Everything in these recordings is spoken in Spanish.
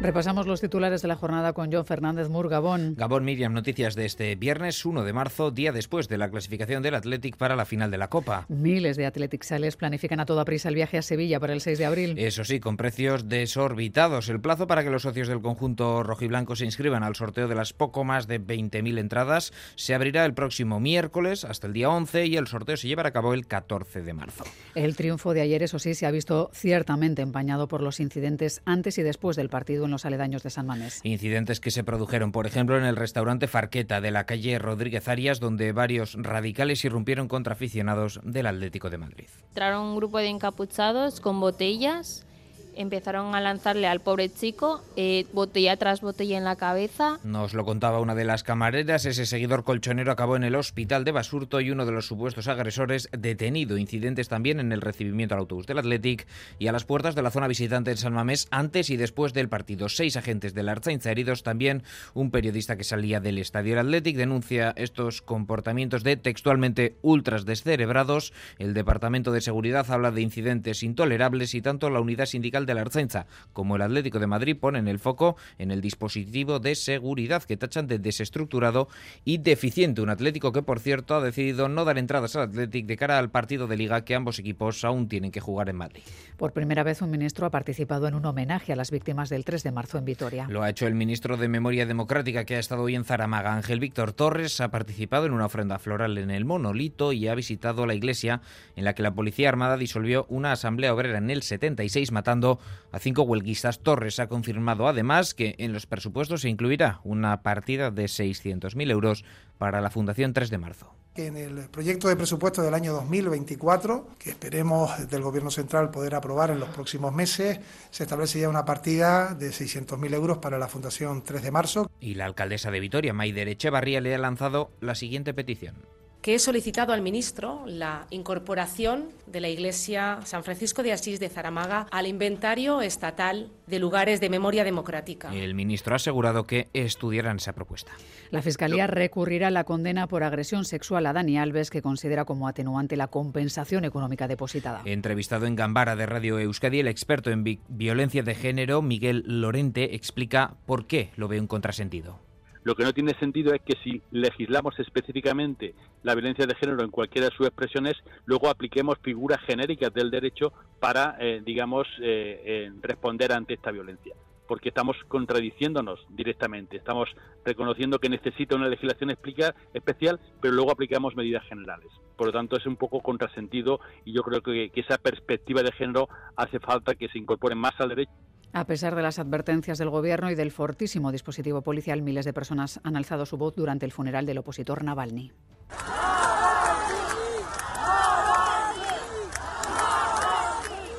Repasamos los titulares de la jornada con John Fernández Mur, Gabón. Gabón Miriam, noticias de este viernes 1 de marzo, día después de la clasificación del Athletic para la final de la Copa. Miles de Athletic Sales planifican a toda prisa el viaje a Sevilla para el 6 de abril. Eso sí, con precios desorbitados. El plazo para que los socios del conjunto rojiblanco se inscriban al sorteo de las poco más de 20.000 entradas se abrirá el próximo miércoles hasta el día 11 y el sorteo se llevará a cabo el 14 de marzo. El triunfo de ayer, eso sí, se ha visto ciertamente empañado por los incidentes antes y después del partido en los aledaños de San Mamés. Incidentes que se produjeron, por ejemplo, en el restaurante Farqueta de la calle Rodríguez Arias, donde varios radicales irrumpieron contra aficionados del Atlético de Madrid. Entraron un grupo de encapuchados con botellas empezaron a lanzarle al pobre chico eh, botella tras botella en la cabeza. Nos lo contaba una de las camareras. Ese seguidor colchonero acabó en el hospital de Basurto y uno de los supuestos agresores detenido. Incidentes también en el recibimiento al autobús del Athletic y a las puertas de la zona visitante en San Mamés antes y después del partido. Seis agentes de la Archainza heridos. También un periodista que salía del estadio del Athletic denuncia estos comportamientos de textualmente ultras descerebrados. El Departamento de Seguridad habla de incidentes intolerables y tanto la unidad sindical de la Arzainza como el Atlético de Madrid ponen el foco en el dispositivo de seguridad que tachan de desestructurado y deficiente. Un Atlético que, por cierto, ha decidido no dar entradas al Atlético de cara al partido de Liga que ambos equipos aún tienen que jugar en Madrid. Por primera vez un ministro ha participado en un homenaje a las víctimas del 3 de marzo en Vitoria. Lo ha hecho el ministro de Memoria Democrática que ha estado hoy en Zaramaga. Ángel Víctor Torres ha participado en una ofrenda floral en el monolito y ha visitado la iglesia en la que la Policía Armada disolvió una asamblea obrera en el 76 matando a cinco huelguistas. Torres ha confirmado además que en los presupuestos se incluirá una partida de 600.000 euros para la Fundación 3 de marzo en el proyecto de presupuesto del año 2024, que esperemos del Gobierno Central poder aprobar en los próximos meses, se establece ya una partida de 600.000 euros para la Fundación 3 de marzo. Y la alcaldesa de Vitoria, Maider Echevarría, le ha lanzado la siguiente petición que he solicitado al ministro la incorporación de la Iglesia San Francisco de Asís de Zaramaga al inventario estatal de lugares de memoria democrática. El ministro ha asegurado que estudiarán esa propuesta. La Fiscalía recurrirá a la condena por agresión sexual a Dani Alves, que considera como atenuante la compensación económica depositada. Entrevistado en Gambara de Radio Euskadi, el experto en violencia de género, Miguel Lorente, explica por qué lo ve un contrasentido. Lo que no tiene sentido es que si legislamos específicamente la violencia de género en cualquiera de sus expresiones, luego apliquemos figuras genéricas del derecho para, eh, digamos, eh, eh, responder ante esta violencia porque estamos contradiciéndonos directamente. Estamos reconociendo que necesita una legislación especial, pero luego aplicamos medidas generales. Por lo tanto, es un poco contrasentido y yo creo que, que esa perspectiva de género hace falta que se incorpore más al derecho a pesar de las advertencias del Gobierno y del fortísimo dispositivo policial, miles de personas han alzado su voz durante el funeral del opositor Navalny.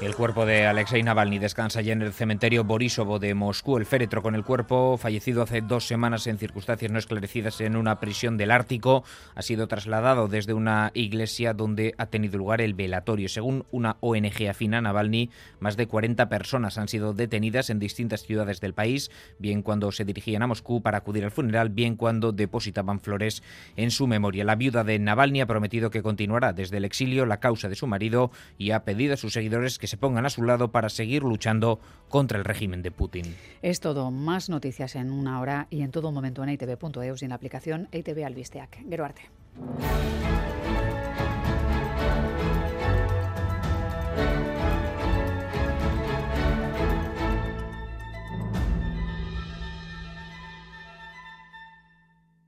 El cuerpo de Alexei Navalny descansa ya en el cementerio Borisovo de Moscú. El féretro con el cuerpo, fallecido hace dos semanas en circunstancias no esclarecidas en una prisión del Ártico, ha sido trasladado desde una iglesia donde ha tenido lugar el velatorio. Según una ONG afina, Navalny, más de 40 personas han sido detenidas en distintas ciudades del país, bien cuando se dirigían a Moscú para acudir al funeral, bien cuando depositaban flores en su memoria. La viuda de Navalny ha prometido que continuará desde el exilio la causa de su marido y ha pedido a sus seguidores que se pongan a su lado para seguir luchando contra el régimen de Putin. Es todo. Más noticias en una hora y en todo momento en itv.eus y en la aplicación ITV Albisteac. Gero.